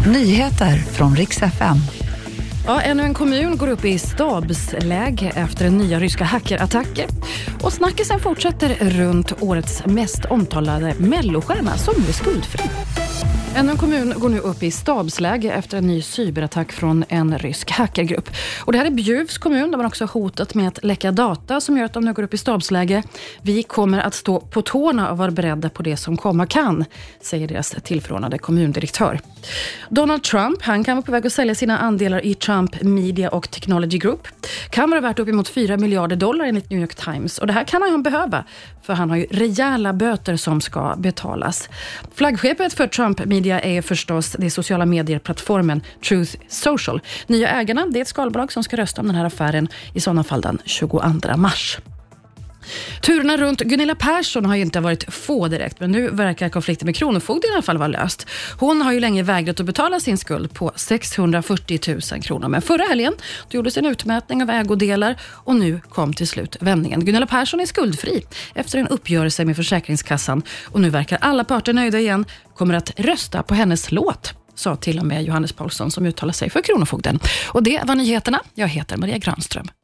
Nyheter från riks FM. Ja, ännu en kommun går upp i stabsläge efter nya ryska hackerattacker. Och snackisen fortsätter runt årets mest omtalade mellostjärna som blir skuldfri. Ännu en kommun går nu upp i stabsläge efter en ny cyberattack från en rysk hackergrupp. Och det här är Bjuvs kommun. De har också hotat med att läcka data som gör att de nu går upp i stabsläge. Vi kommer att stå på tårna och vara beredda på det som komma kan, säger deras tillförordnade kommundirektör. Donald Trump han kan vara på väg att sälja sina andelar i Trump Media och Technology Group. Kan vara värt uppemot 4 miljarder dollar enligt New York Times. Och det här kan han behöva, för han har ju rejäla böter som ska betalas. Flaggskeppet för Trump Media är förstås det sociala medier-plattformen Truth Social. Nya ägarna det är ett skalbolag som ska rösta om den här affären i sådana fall den 22 mars. Turerna runt Gunilla Persson har ju inte varit få direkt, men nu verkar konflikten med Kronofogden i alla fall vara löst. Hon har ju länge vägrat att betala sin skuld på 640 000 kronor, men förra helgen då gjordes en utmätning av ägodelar och nu kom till slut vändningen. Gunilla Persson är skuldfri efter en uppgörelse med Försäkringskassan och nu verkar alla parter nöjda igen, kommer att rösta på hennes låt sa till och med Johannes Paulsson som uttalar sig för Kronofogden. Och det var nyheterna. Jag heter Maria Granström.